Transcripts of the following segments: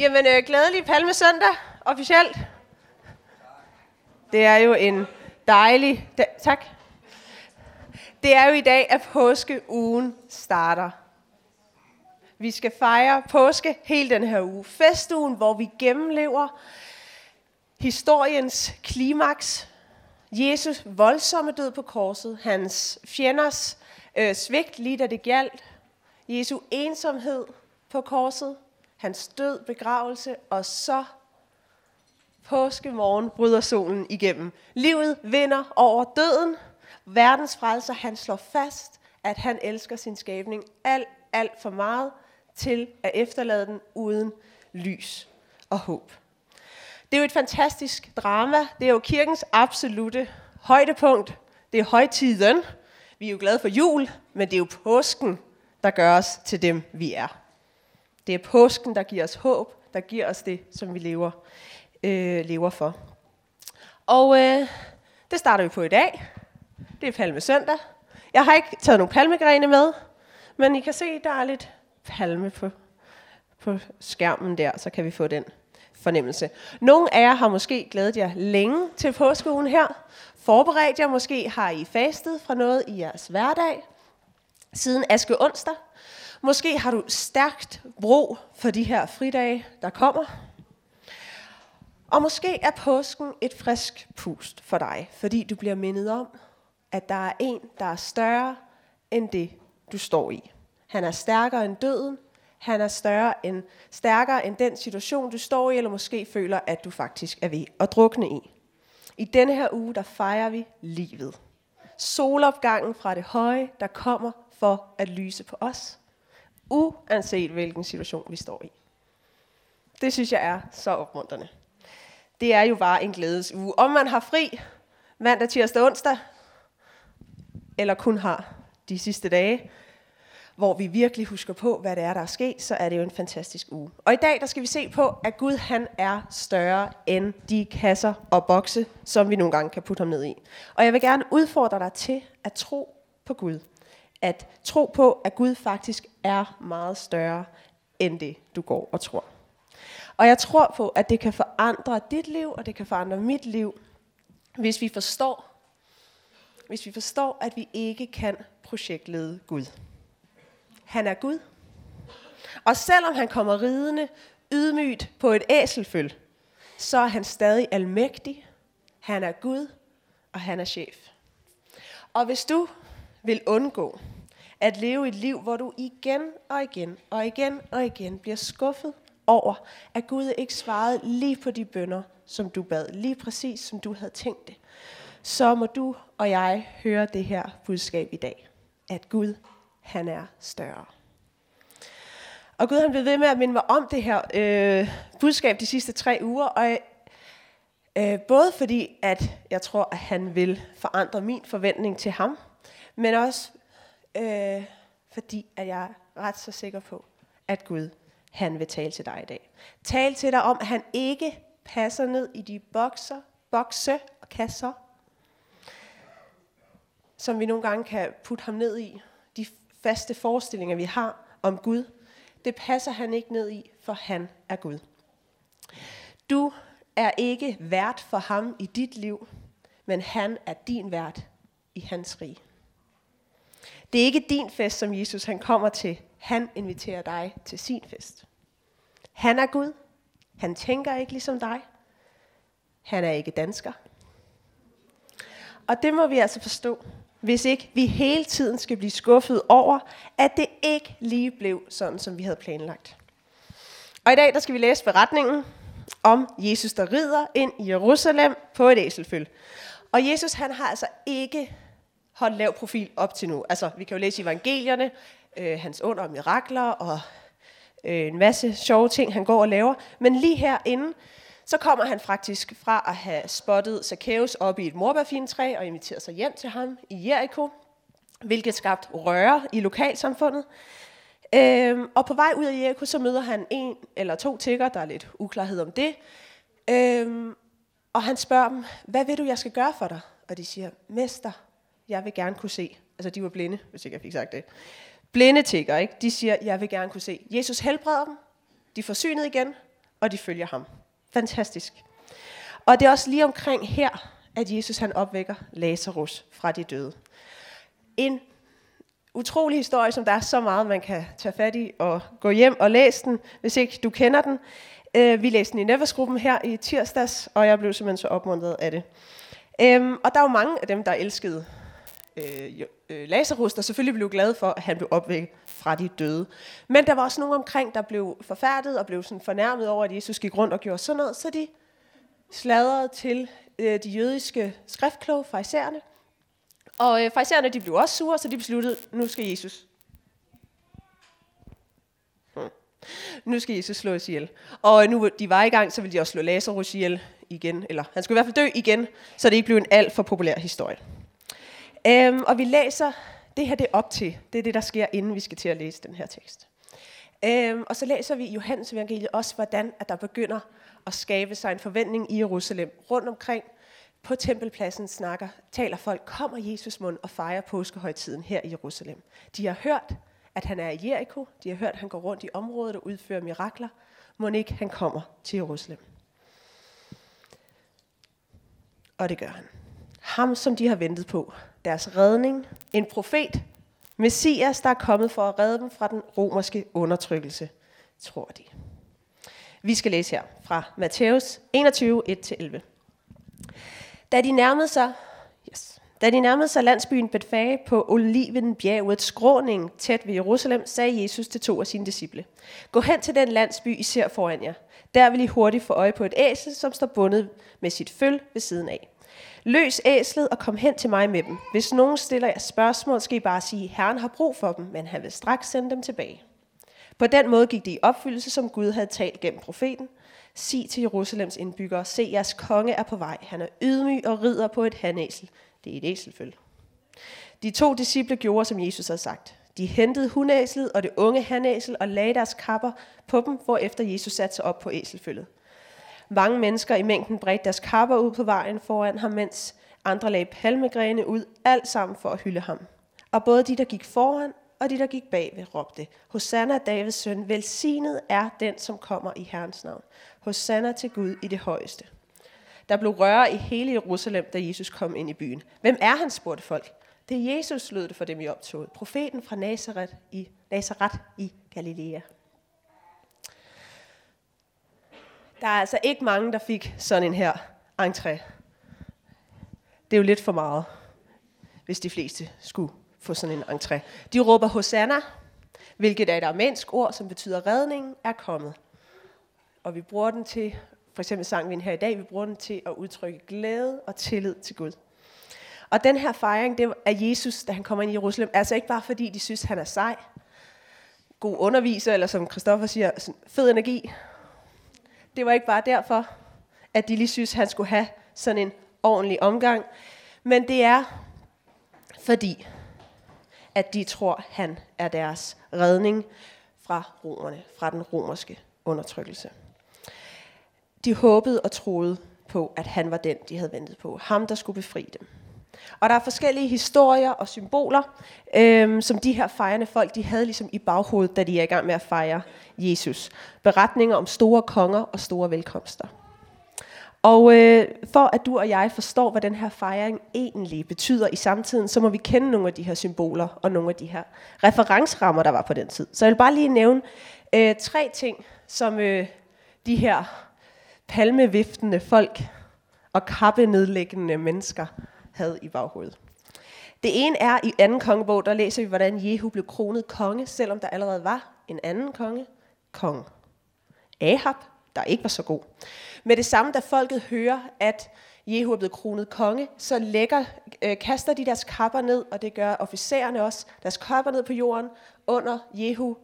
Jamen, øh, glædelig palmesøndag, officielt. Det er jo en dejlig... Da- tak. Det er jo i dag, at påskeugen starter. Vi skal fejre påske hele den her uge. Festugen, hvor vi gennemlever historiens klimaks. Jesus voldsomme død på korset. Hans fjenders øh, svigt, lige da det galt. Jesu ensomhed på korset hans død, begravelse, og så påskemorgen bryder solen igennem. Livet vinder over døden. Verdens frelser, han slår fast, at han elsker sin skabning alt, alt for meget til at efterlade den uden lys og håb. Det er jo et fantastisk drama. Det er jo kirkens absolute højdepunkt. Det er højtiden. Vi er jo glade for jul, men det er jo påsken, der gør os til dem, vi er. Det er påsken, der giver os håb, der giver os det, som vi lever, øh, lever for. Og øh, det starter vi på i dag. Det er palme søndag. Jeg har ikke taget nogle palmegrene med, men I kan se, der er lidt palme på, på skærmen der, så kan vi få den fornemmelse. Nogle af jer har måske glædet jer længe til påskeugen her. Forberedt jer, måske har I fastet fra noget i jeres hverdag. Siden aske onsdag, Måske har du stærkt brug for de her fridage, der kommer. Og måske er påsken et frisk pust for dig, fordi du bliver mindet om, at der er en, der er større end det, du står i. Han er stærkere end døden. Han er større end, stærkere end den situation, du står i, eller måske føler, at du faktisk er ved at drukne i. I denne her uge, der fejrer vi livet. Solopgangen fra det høje, der kommer for at lyse på os uanset hvilken situation vi står i. Det synes jeg er så opmuntrende. Det er jo bare en glædes uge. Om man har fri mandag, tirsdag, onsdag, eller kun har de sidste dage, hvor vi virkelig husker på, hvad det er, der er sket, så er det jo en fantastisk uge. Og i dag, der skal vi se på, at Gud han er større end de kasser og bokse, som vi nogle gange kan putte ham ned i. Og jeg vil gerne udfordre dig til at tro på Gud at tro på, at Gud faktisk er meget større end det, du går og tror. Og jeg tror på, at det kan forandre dit liv, og det kan forandre mit liv, hvis vi forstår, hvis vi forstår, at vi ikke kan projektlede Gud. Han er Gud. Og selvom han kommer ridende ydmygt på et æselføl, så er han stadig almægtig. Han er Gud, og han er chef. Og hvis du vil undgå at leve et liv, hvor du igen og igen og igen og igen bliver skuffet over, at Gud ikke svarede lige på de bønder, som du bad, lige præcis som du havde tænkt det, så må du og jeg høre det her budskab i dag, at Gud, han er større. Og Gud han blev ved med at minde mig om det her øh, budskab de sidste tre uger, og øh, både fordi, at jeg tror, at han vil forandre min forventning til ham, men også øh, fordi at jeg er ret så sikker på, at Gud han vil tale til dig i dag. Tal til dig om, at han ikke passer ned i de bokser, bokse og kasser, som vi nogle gange kan putte ham ned i. De faste forestillinger, vi har om Gud, det passer han ikke ned i, for han er Gud. Du er ikke vært for ham i dit liv, men han er din vært i hans rige. Det er ikke din fest, som Jesus han kommer til. Han inviterer dig til sin fest. Han er Gud. Han tænker ikke ligesom dig. Han er ikke dansker. Og det må vi altså forstå, hvis ikke vi hele tiden skal blive skuffet over, at det ikke lige blev sådan, som vi havde planlagt. Og i dag der skal vi læse beretningen om Jesus, der rider ind i Jerusalem på et æselføl. Og Jesus han har altså ikke holdt lav profil op til nu. Altså, vi kan jo læse evangelierne, øh, hans under og mirakler, og øh, en masse sjove ting, han går og laver. Men lige herinde, så kommer han faktisk fra at have spottet Zacchaeus op i et morbærfintræ og inviteret sig hjem til ham i Jericho, hvilket skabt røre i lokalsamfundet. Øhm, og på vej ud af Jericho, så møder han en eller to tigger, der er lidt uklarhed om det. Øhm, og han spørger dem, hvad vil du, jeg skal gøre for dig? Og de siger, mester, jeg vil gerne kunne se. Altså, de var blinde, hvis ikke jeg fik sagt det. Blinde tigger, ikke? De siger, jeg vil gerne kunne se. Jesus helbreder dem. De får synet igen. og de følger ham. Fantastisk. Og det er også lige omkring her, at Jesus han opvækker Lazarus fra de døde. En utrolig historie, som der er så meget, man kan tage fat i og gå hjem og læse den, hvis ikke du kender den. Øh, vi læste den i Neversgruppen her i tirsdags, og jeg blev simpelthen så opmuntret af det. Øhm, og der er jo mange af dem, der elskede øh, øh, Lazarus, der selvfølgelig blev glad for, at han blev opvækket fra de døde. Men der var også nogen omkring, der blev forfærdet og blev sådan fornærmet over, at Jesus gik rundt og gjorde sådan noget, så de sladrede til øh, de jødiske skriftkloge, farisæerne. Og øh, farisæerne, de blev også sure, så de besluttede, nu skal Jesus. Hmm. Nu skal Jesus slås ihjel. Og nu de var i gang, så ville de også slå Lazarus ihjel igen. Eller han skulle i hvert fald dø igen, så det ikke blev en alt for populær historie. Øhm, og vi læser, det her det er op til, det er det, der sker, inden vi skal til at læse den her tekst. Øhm, og så læser vi i Johannes evangeliet også, hvordan at der begynder at skabe sig en forventning i Jerusalem. Rundt omkring på tempelpladsen snakker, taler folk, kommer Jesus mund og fejrer påskehøjtiden her i Jerusalem. De har hørt, at han er i Jericho. De har hørt, at han går rundt i området og udfører mirakler. Må ikke han kommer til Jerusalem. Og det gør han. Ham, som de har ventet på. Deres redning. En profet. Messias, der er kommet for at redde dem fra den romerske undertrykkelse, tror de. Vi skal læse her fra Matthæus 21, 1-11. Da de nærmede sig, yes, da de nærmede sig landsbyen Betfage på Olivenbjergets skråning tæt ved Jerusalem, sagde Jesus til to af sine disciple, Gå hen til den landsby, I ser foran jer. Der vil I hurtigt få øje på et æsel, som står bundet med sit føl ved siden af. Løs æslet og kom hen til mig med dem. Hvis nogen stiller jer spørgsmål, skal I bare sige, Herren har brug for dem, men han vil straks sende dem tilbage. På den måde gik det i opfyldelse, som Gud havde talt gennem profeten. Sig til Jerusalems indbyggere, se jeres konge er på vej. Han er ydmyg og rider på et hanæsel. Det er et æselføl. De to disciple gjorde, som Jesus havde sagt. De hentede hundæslet og det unge hanæsel og lagde deres kapper på dem, efter Jesus satte sig op på æselfølget. Mange mennesker i mængden bredte deres kapper ud på vejen foran ham, mens andre lagde palmegrene ud, alt sammen for at hylde ham. Og både de, der gik foran og de, der gik bagved, råbte, Hosanna, Davids søn, velsignet er den, som kommer i Herrens navn. Hosanna til Gud i det højeste. Der blev røre i hele Jerusalem, da Jesus kom ind i byen. Hvem er han, spurgte folk. Det er Jesus, lød det for dem i optoget. Profeten fra Nazareth i, Nazareth i Galilea. Der er altså ikke mange, der fik sådan en her entré. Det er jo lidt for meget, hvis de fleste skulle få sådan en entré. De råber Hosanna, hvilket er et armensk ord, som betyder redningen er kommet. Og vi bruger den til, for eksempel sang vi her i dag, vi bruger den til at udtrykke glæde og tillid til Gud. Og den her fejring det er Jesus, da han kommer ind i Jerusalem, altså ikke bare fordi de synes, han er sej, god underviser, eller som Christoffer siger, fed energi. Det var ikke bare derfor, at de lige synes, han skulle have sådan en ordentlig omgang. Men det er fordi, at de tror, han er deres redning fra romerne, fra den romerske undertrykkelse. De håbede og troede på, at han var den, de havde ventet på. Ham, der skulle befri dem. Og der er forskellige historier og symboler, øhm, som de her fejrende folk, de havde ligesom i baghovedet, da de er i gang med at fejre Jesus. Beretninger om store konger og store velkomster. Og øh, for at du og jeg forstår, hvad den her fejring egentlig betyder i samtiden, så må vi kende nogle af de her symboler og nogle af de her referencerammer, der var på den tid. Så jeg vil bare lige nævne øh, tre ting, som øh, de her palmeviftende folk og kappenedlæggende mennesker havde i baghovedet. Det ene er i anden kongebog, der læser vi, hvordan Jehu blev kronet konge, selvom der allerede var en anden konge, kong Ahab, der ikke var så god. Med det samme, da folket hører, at Jehu er blevet kronet konge, så lægger, øh, kaster de deres kapper ned, og det gør officererne også, deres kapper ned på jorden under Jehu,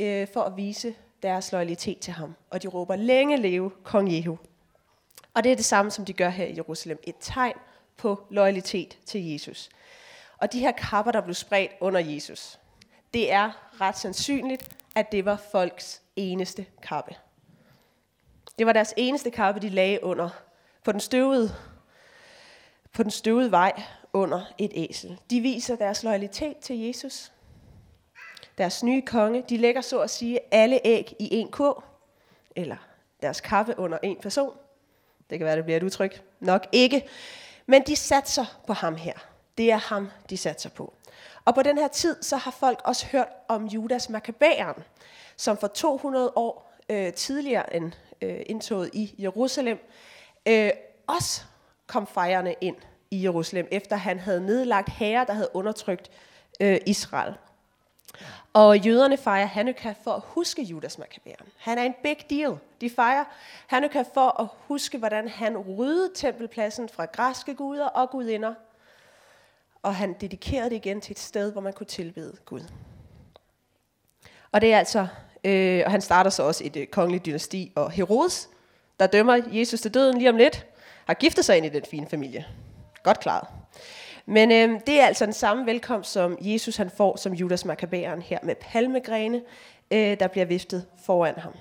øh, for at vise deres loyalitet til ham. Og de råber, længe leve kong Jehu. Og det er det samme, som de gør her i Jerusalem. Et tegn på loyalitet til Jesus. Og de her kapper, der blev spredt under Jesus, det er ret sandsynligt, at det var folks eneste kappe. Det var deres eneste kappe, de lagde under på den støvede, på den støvede vej under et æsel. De viser deres loyalitet til Jesus. Deres nye konge, de lægger så at sige alle æg i en kurv, eller deres kappe under en person. Det kan være, det bliver et udtryk. Nok ikke. Men de satser på ham her. Det er ham, de satser på. Og på den her tid, så har folk også hørt om Judas Maccabæeren, som for 200 år øh, tidligere end øh, indtoget i Jerusalem, øh, også kom fejrende ind i Jerusalem, efter han havde nedlagt herrer, der havde undertrykt øh, Israel. Og jøderne fejrer Hanukkah for at huske Judas Maccabæren. Han er en big deal. De fejrer Hanukkah for at huske, hvordan han ryddede tempelpladsen fra græske guder og gudinder. Og han dedikerede det igen til et sted, hvor man kunne tilbede Gud. Og det er altså, øh, og han starter så også et øh, kongeligt dynasti, og Herodes, der dømmer Jesus til døden lige om lidt, har giftet sig ind i den fine familie. Godt klaret. Men øh, det er altså den samme velkomst, som Jesus han får som Judas Maccabæren her med palmegrene, øh, der bliver viftet foran ham.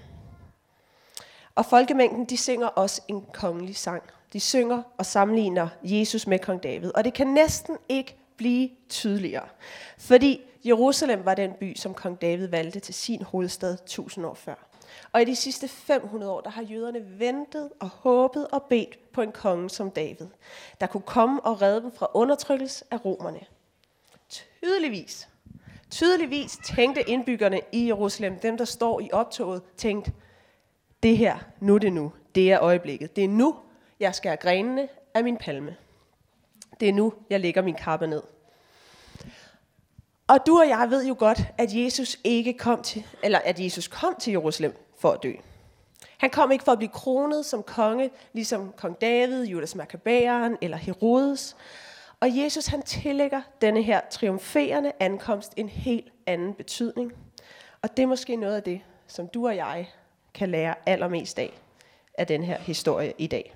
Og folkemængden, de synger også en kongelig sang. De synger og sammenligner Jesus med kong David. Og det kan næsten ikke blive tydeligere. Fordi Jerusalem var den by, som kong David valgte til sin hovedstad tusind år før. Og i de sidste 500 år, der har jøderne ventet og håbet og bedt på en konge som David, der kunne komme og redde dem fra undertrykkelse af romerne. Tydeligvis, tydeligvis tænkte indbyggerne i Jerusalem, dem der står i optoget, tænkte, det her, nu er det nu, det er øjeblikket. Det er nu, jeg skal grenene af min palme. Det er nu, jeg lægger min kappe ned. Og du og jeg ved jo godt, at Jesus ikke kom til, eller at Jesus kom til Jerusalem for at dø. Han kom ikke for at blive kronet som konge, ligesom kong David, Judas Maccabæeren eller Herodes. Og Jesus han tillægger denne her triumferende ankomst en helt anden betydning. Og det er måske noget af det, som du og jeg kan lære allermest af, af den her historie i dag.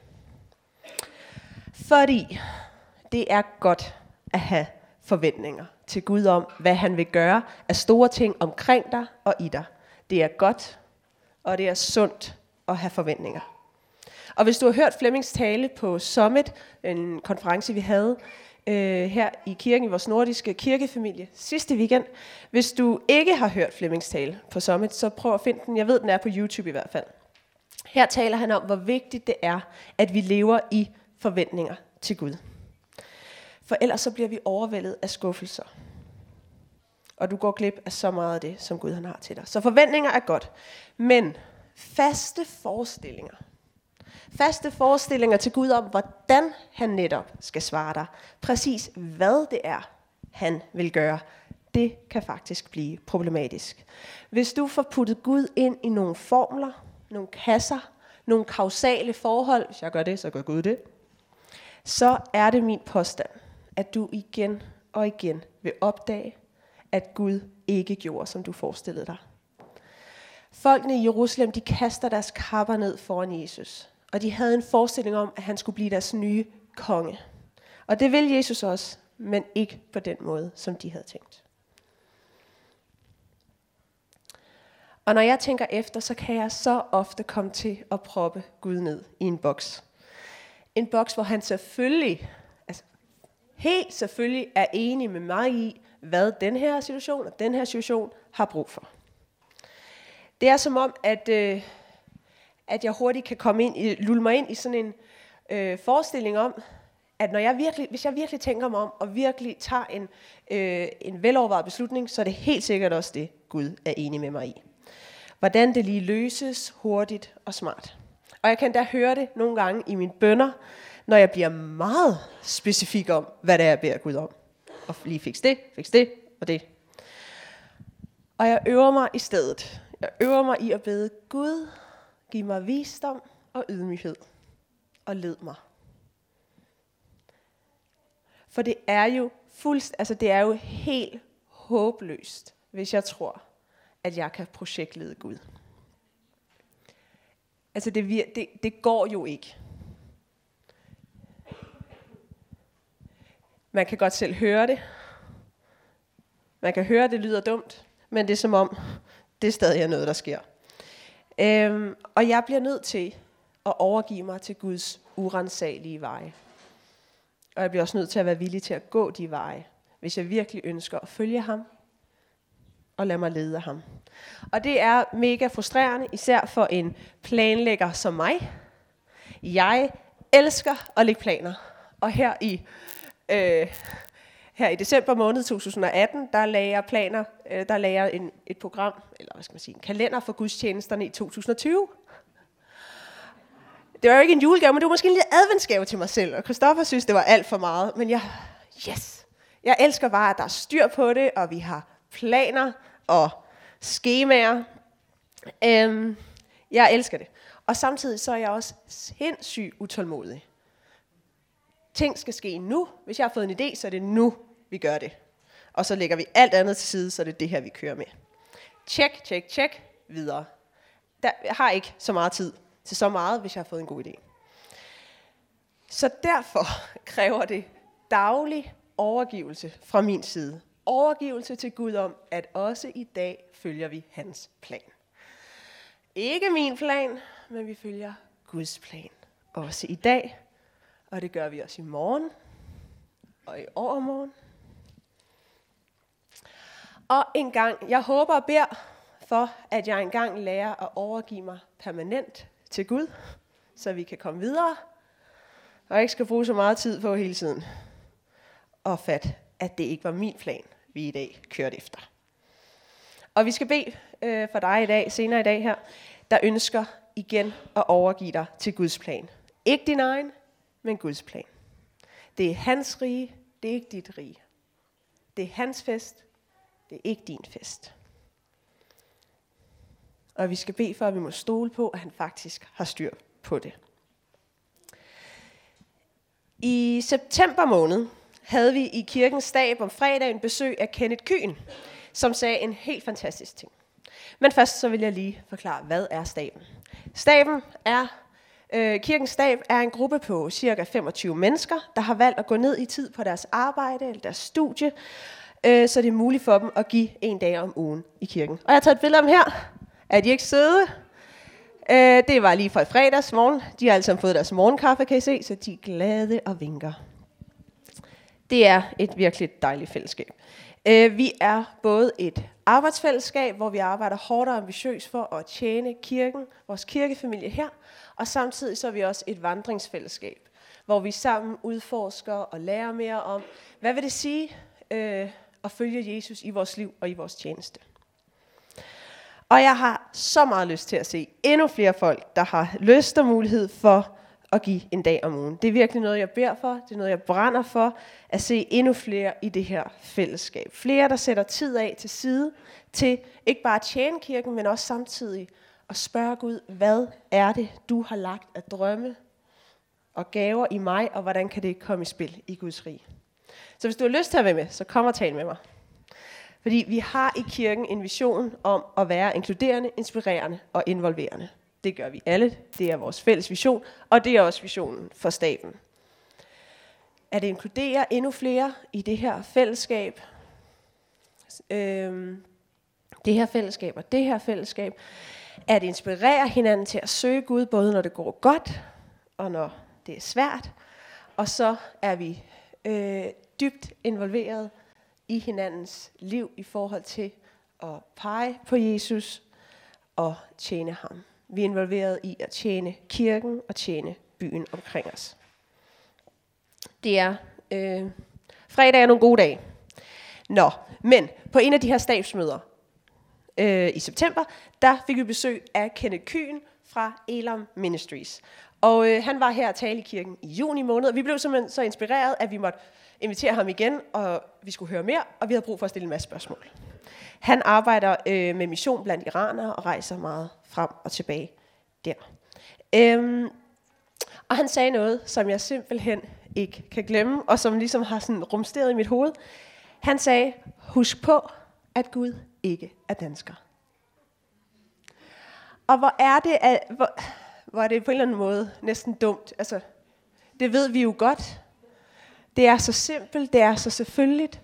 Fordi det er godt at have forventninger til Gud om, hvad han vil gøre af store ting omkring dig og i dig. Det er godt, og det er sundt at have forventninger. Og hvis du har hørt Flemmings tale på Summit, en konference vi havde øh, her i kirken, i vores nordiske kirkefamilie sidste weekend. Hvis du ikke har hørt Flemmings tale på Summit, så prøv at finde den. Jeg ved, den er på YouTube i hvert fald. Her taler han om, hvor vigtigt det er, at vi lever i forventninger til Gud. For ellers så bliver vi overvældet af skuffelser. Og du går glip af så meget af det, som Gud han har til dig. Så forventninger er godt. Men faste forestillinger. Faste forestillinger til Gud om, hvordan han netop skal svare dig. Præcis hvad det er, han vil gøre. Det kan faktisk blive problematisk. Hvis du får puttet Gud ind i nogle formler, nogle kasser, nogle kausale forhold, hvis jeg gør det, så gør Gud det, så er det min påstand, at du igen og igen vil opdage, at Gud ikke gjorde, som du forestillede dig. Folkene i Jerusalem, de kaster deres kapper ned foran Jesus. Og de havde en forestilling om, at han skulle blive deres nye konge. Og det vil Jesus også, men ikke på den måde, som de havde tænkt. Og når jeg tænker efter, så kan jeg så ofte komme til at proppe Gud ned i en boks. En boks, hvor han selvfølgelig, altså helt selvfølgelig er enig med mig i, hvad den her situation og den her situation har brug for. Det er som om, at, øh, at jeg hurtigt kan komme ind, i, lulle mig ind i sådan en øh, forestilling om, at når jeg virkelig, hvis jeg virkelig tænker mig om, og virkelig tager en, øh, en velovervejet beslutning, så er det helt sikkert også det, Gud er enig med mig i. Hvordan det lige løses hurtigt og smart. Og jeg kan da høre det nogle gange i mine bønder, når jeg bliver meget specifik om, hvad det er, jeg beder Gud om. Og lige fikse det, fikse det og det. Og jeg øver mig i stedet. Jeg øver mig i at bede Gud, giv mig visdom og ydmyghed. Og led mig. For det er jo fuldst, altså det er jo helt håbløst, hvis jeg tror, at jeg kan projektlede Gud. Altså det, det, det går jo ikke. Man kan godt selv høre det. Man kan høre, at det lyder dumt, men det er som om, det er stadig noget, der sker. Øhm, og jeg bliver nødt til at overgive mig til Guds urensagelige veje. Og jeg bliver også nødt til at være villig til at gå de veje, hvis jeg virkelig ønsker at følge ham og lade mig lede af ham. Og det er mega frustrerende, især for en planlægger som mig. Jeg elsker at lægge planer. Og her i, øh, her i december måned 2018, der lagde jeg planer, øh, der lagde jeg en, et program, eller hvad skal man sige, en kalender for gudstjenesterne i 2020. Det var jo ikke en julegave, men det var måske en lille adventsgave til mig selv. Og Christoffer synes, det var alt for meget. Men jeg, yes, jeg elsker bare, at der er styr på det, og vi har planer og skemaer. Øhm, jeg elsker det. Og samtidig så er jeg også sindssygt utålmodig. Ting skal ske nu. Hvis jeg har fået en idé, så er det nu, vi gør det. Og så lægger vi alt andet til side, så det er det her, vi kører med. Tjek, tjek, tjek, videre. Der, jeg har ikke så meget tid til så meget, hvis jeg har fået en god idé. Så derfor kræver det daglig overgivelse fra min side. Overgivelse til Gud om, at også i dag følger vi hans plan. Ikke min plan, men vi følger Guds plan. Også i dag, og det gør vi også i morgen, og i overmorgen. Og en gang, jeg håber og beder for, at jeg engang lærer at overgive mig permanent til Gud, så vi kan komme videre, og ikke skal bruge så meget tid på hele tiden og fat, at det ikke var min plan, vi i dag kørte efter. Og vi skal bede øh, for dig i dag, senere i dag her, der ønsker igen at overgive dig til Guds plan. Ikke din egen, men Guds plan. Det er hans rige, det er ikke dit rige. Det er hans fest, det er ikke din fest. Og vi skal bede for, at vi må stole på, at han faktisk har styr på det. I september måned havde vi i kirkens stab om fredagen besøg af Kenneth Kyn, som sagde en helt fantastisk ting. Men først så vil jeg lige forklare, hvad er staben? Staben er, øh, kirkens stab er en gruppe på cirka 25 mennesker, der har valgt at gå ned i tid på deres arbejde eller deres studie, øh, så det er muligt for dem at give en dag om ugen i kirken. Og jeg har taget et billede om her. Er de ikke søde? Øh, det var lige fra fredags morgen. De har altså fået deres morgenkaffe, kan I se, så de er glade og vinker. Det er et virkelig dejligt fællesskab. Øh, vi er både et arbejdsfællesskab, hvor vi arbejder hårdt og ambitiøst for at tjene kirken, vores kirkefamilie her, og samtidig så er vi også et vandringsfællesskab, hvor vi sammen udforsker og lærer mere om, hvad vil det sige øh, at følge Jesus i vores liv og i vores tjeneste. Og jeg har så meget lyst til at se endnu flere folk, der har lyst og mulighed for at give en dag om ugen. Det er virkelig noget, jeg beder for. Det er noget, jeg brænder for. At se endnu flere i det her fællesskab. Flere, der sætter tid af til side til ikke bare at tjene kirken, men også samtidig at spørge Gud, hvad er det, du har lagt af drømme og gaver i mig, og hvordan kan det komme i spil i Guds rig. Så hvis du har lyst til at være med, så kom og tal med mig. Fordi vi har i kirken en vision om at være inkluderende, inspirerende og involverende. Det gør vi alle. Det er vores fælles vision, og det er også visionen for staten. At inkludere endnu flere i det her fællesskab, øhm, det her fællesskab og det her fællesskab, at inspirere hinanden til at søge Gud, både når det går godt og når det er svært. Og så er vi øh, dybt involveret i hinandens liv i forhold til at pege på Jesus og tjene ham. Vi er involveret i at tjene kirken og tjene byen omkring os. Det er øh, fredag er nogle gode dage. Nå, men på en af de her stabsmøder øh, i september, der fik vi besøg af Kenneth Kyn fra Elam Ministries. Og øh, han var her at tale i kirken i juni måned, og vi blev simpelthen så inspireret, at vi måtte invitere ham igen, og vi skulle høre mere, og vi havde brug for at stille en masse spørgsmål. Han arbejder øh, med mission blandt iranere og rejser meget frem og tilbage der. Øhm, og han sagde noget, som jeg simpelthen ikke kan glemme, og som ligesom har sådan rumsteret i mit hoved. Han sagde, husk på, at Gud ikke er dansker. Og hvor er det, at, hvor, hvor er det på en eller anden måde næsten dumt. Altså, det ved vi jo godt. Det er så simpelt, det er så selvfølgeligt.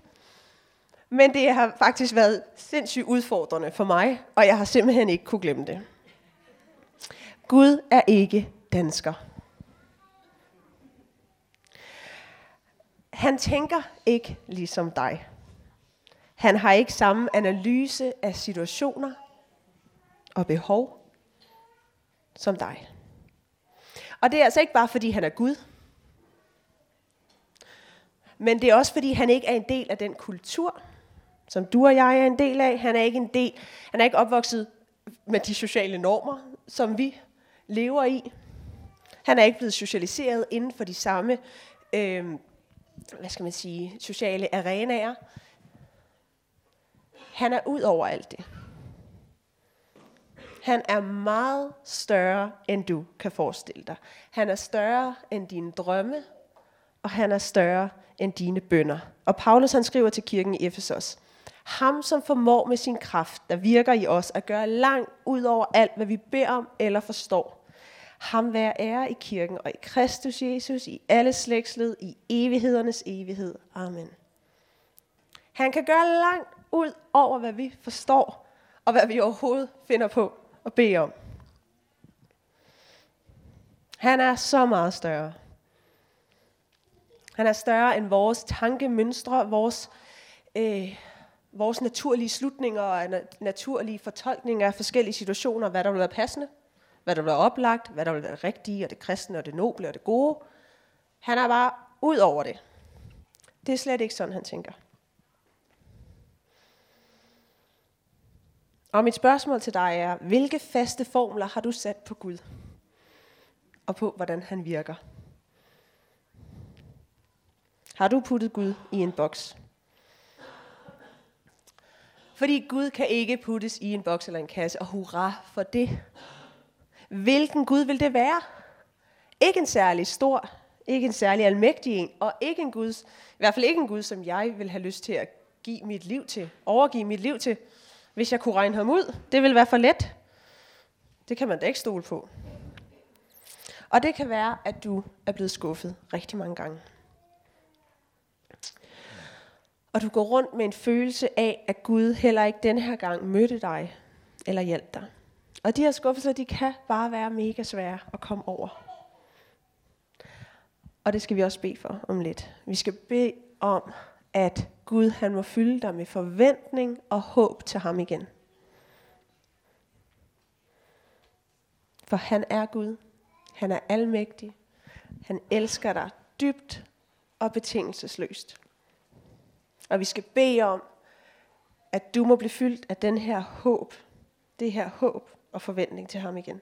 Men det har faktisk været sindssygt udfordrende for mig, og jeg har simpelthen ikke kunne glemme det. Gud er ikke dansker. Han tænker ikke ligesom dig. Han har ikke samme analyse af situationer og behov som dig. Og det er altså ikke bare, fordi han er Gud. Men det er også, fordi han ikke er en del af den kultur, som du og jeg er en del af. Han er ikke en del, han er ikke opvokset med de sociale normer, som vi lever i. Han er ikke blevet socialiseret inden for de samme, øh, hvad skal man sige, sociale arenaer. Han er ud over alt det. Han er meget større, end du kan forestille dig. Han er større end dine drømme, og han er større end dine bønder. Og Paulus han skriver til kirken i Efesos, ham som formår med sin kraft, der virker i os, at gøre langt ud over alt, hvad vi beder om eller forstår. Ham være ære i kirken og i Kristus Jesus, i alle slægtsled, i evighedernes evighed. Amen. Han kan gøre langt ud over, hvad vi forstår, og hvad vi overhovedet finder på at bede om. Han er så meget større. Han er større end vores tankemønstre, vores, øh, vores naturlige slutninger og naturlige fortolkninger af forskellige situationer, hvad der vil være passende, hvad der vil være oplagt, hvad der vil være det rigtige og det kristne og det noble og det gode. Han er bare ud over det. Det er slet ikke sådan, han tænker. Og mit spørgsmål til dig er, hvilke faste formler har du sat på Gud? Og på, hvordan han virker? Har du puttet Gud i en boks? Fordi Gud kan ikke puttes i en boks eller en kasse, og hurra for det. Hvilken Gud vil det være? Ikke en særlig stor, ikke en særlig almægtig en, og ikke en Gud, i hvert fald ikke en Gud, som jeg vil have lyst til at give mit liv til, overgive mit liv til, hvis jeg kunne regne ham ud. Det vil være for let. Det kan man da ikke stole på. Og det kan være, at du er blevet skuffet rigtig mange gange. Og du går rundt med en følelse af, at Gud heller ikke den her gang mødte dig eller hjalp dig. Og de her skuffelser, de kan bare være mega svære at komme over. Og det skal vi også bede for om lidt. Vi skal bede om, at Gud han må fylde dig med forventning og håb til ham igen. For han er Gud. Han er almægtig. Han elsker dig dybt og betingelsesløst. Og vi skal bede om, at du må blive fyldt af den her håb, det her håb og forventning til ham igen.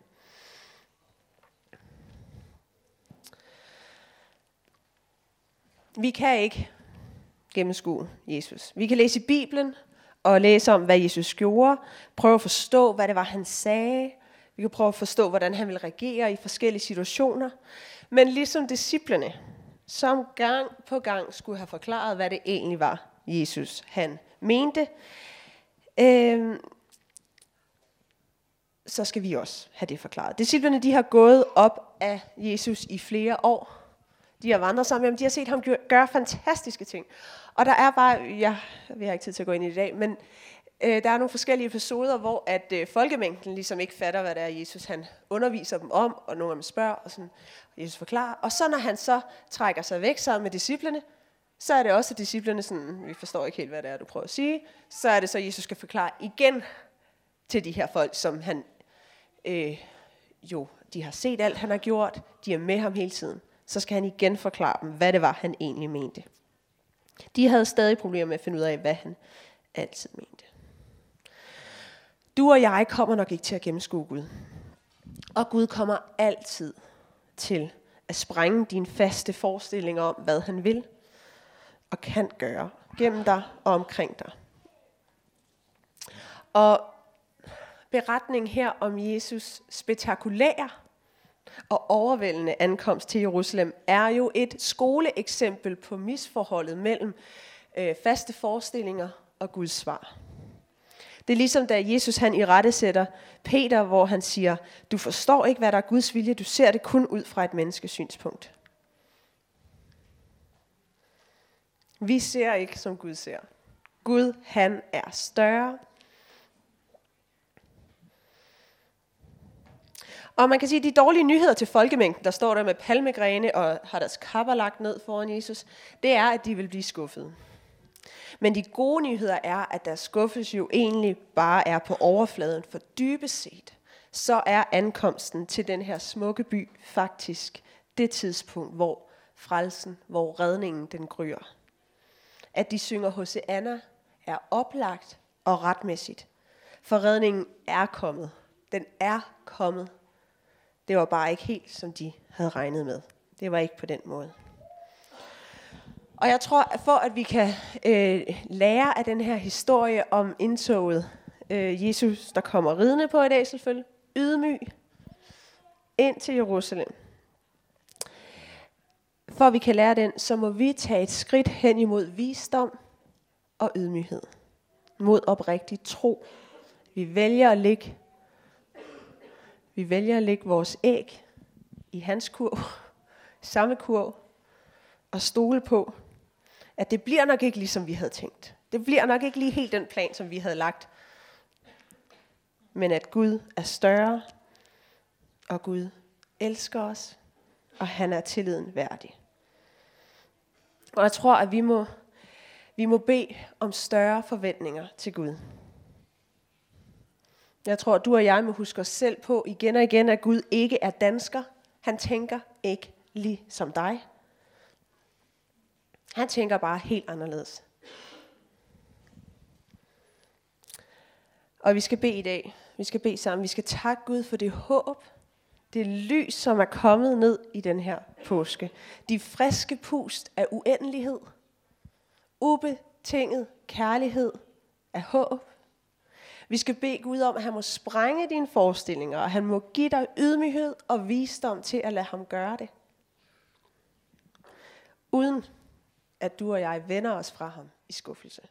Vi kan ikke gennemskue Jesus. Vi kan læse i Bibelen og læse om, hvad Jesus gjorde, prøve at forstå, hvad det var, han sagde. Vi kan prøve at forstå, hvordan han ville reagere i forskellige situationer. Men ligesom disciplene, som gang på gang skulle have forklaret, hvad det egentlig var, Jesus han mente, øh, så skal vi også have det forklaret. Disciplerne de har gået op af Jesus i flere år. De har vandret sammen med ham. De har set ham gøre fantastiske ting. Og der er bare, ja, vi har ikke tid til at gå ind i det i dag, men øh, der er nogle forskellige episoder, hvor at øh, folkemængden ligesom ikke fatter, hvad det er, Jesus han underviser dem om, og nogle af dem spørger, og sådan, og Jesus forklarer. Og så når han så trækker sig væk sammen med disciplene, så er det også, at disciplerne sådan, vi forstår ikke helt, hvad det er, du prøver at sige, så er det så, at Jesus skal forklare igen til de her folk, som han øh, jo, de har set alt, han har gjort, de er med ham hele tiden. Så skal han igen forklare dem, hvad det var, han egentlig mente. De havde stadig problemer med at finde ud af, hvad han altid mente. Du og jeg kommer nok ikke til at gennemskue Gud. Og Gud kommer altid til at sprænge dine faste forestillinger om, hvad han vil og kan gøre gennem dig og omkring dig. Og beretningen her om Jesus spektakulære og overvældende ankomst til Jerusalem er jo et skoleeksempel på misforholdet mellem øh, faste forestillinger og Guds svar. Det er ligesom da Jesus han i rette sætter Peter, hvor han siger, du forstår ikke, hvad der er Guds vilje, du ser det kun ud fra et menneskesynspunkt. Vi ser ikke, som Gud ser. Gud, han er større. Og man kan sige, at de dårlige nyheder til folkemængden, der står der med palmegrene og har deres kapper lagt ned foran Jesus, det er, at de vil blive skuffet. Men de gode nyheder er, at deres skuffelse jo egentlig bare er på overfladen, for dybest set, så er ankomsten til den her smukke by faktisk det tidspunkt, hvor frelsen, hvor redningen den gryer. At de synger Hosanna, er oplagt og retmæssigt. For redningen er kommet. Den er kommet. Det var bare ikke helt, som de havde regnet med. Det var ikke på den måde. Og jeg tror, at for at vi kan øh, lære af den her historie om indtoget, øh, Jesus, der kommer ridende på i dag selvfølgelig, ydmyg, ind til Jerusalem. For at vi kan lære den, så må vi tage et skridt hen imod visdom og ydmyghed. Mod oprigtig tro. Vi vælger at lægge, vi vælger at lægge vores æg i hans kurv, samme kurv, og stole på, at det bliver nok ikke ligesom vi havde tænkt. Det bliver nok ikke lige helt den plan, som vi havde lagt. Men at Gud er større, og Gud elsker os, og han er tilliden værdig. Og jeg tror, at vi må, vi må bede om større forventninger til Gud. Jeg tror, at du og jeg må huske os selv på igen og igen, at Gud ikke er dansker. Han tænker ikke lige som dig. Han tænker bare helt anderledes. Og vi skal bede i dag. Vi skal bede sammen. Vi skal takke Gud for det håb, det lys, som er kommet ned i den her påske. De friske pust af uendelighed. Ubetinget kærlighed af håb. Vi skal bede Gud om, at han må sprænge dine forestillinger, og han må give dig ydmyghed og visdom til at lade ham gøre det. Uden at du og jeg vender os fra ham i skuffelse.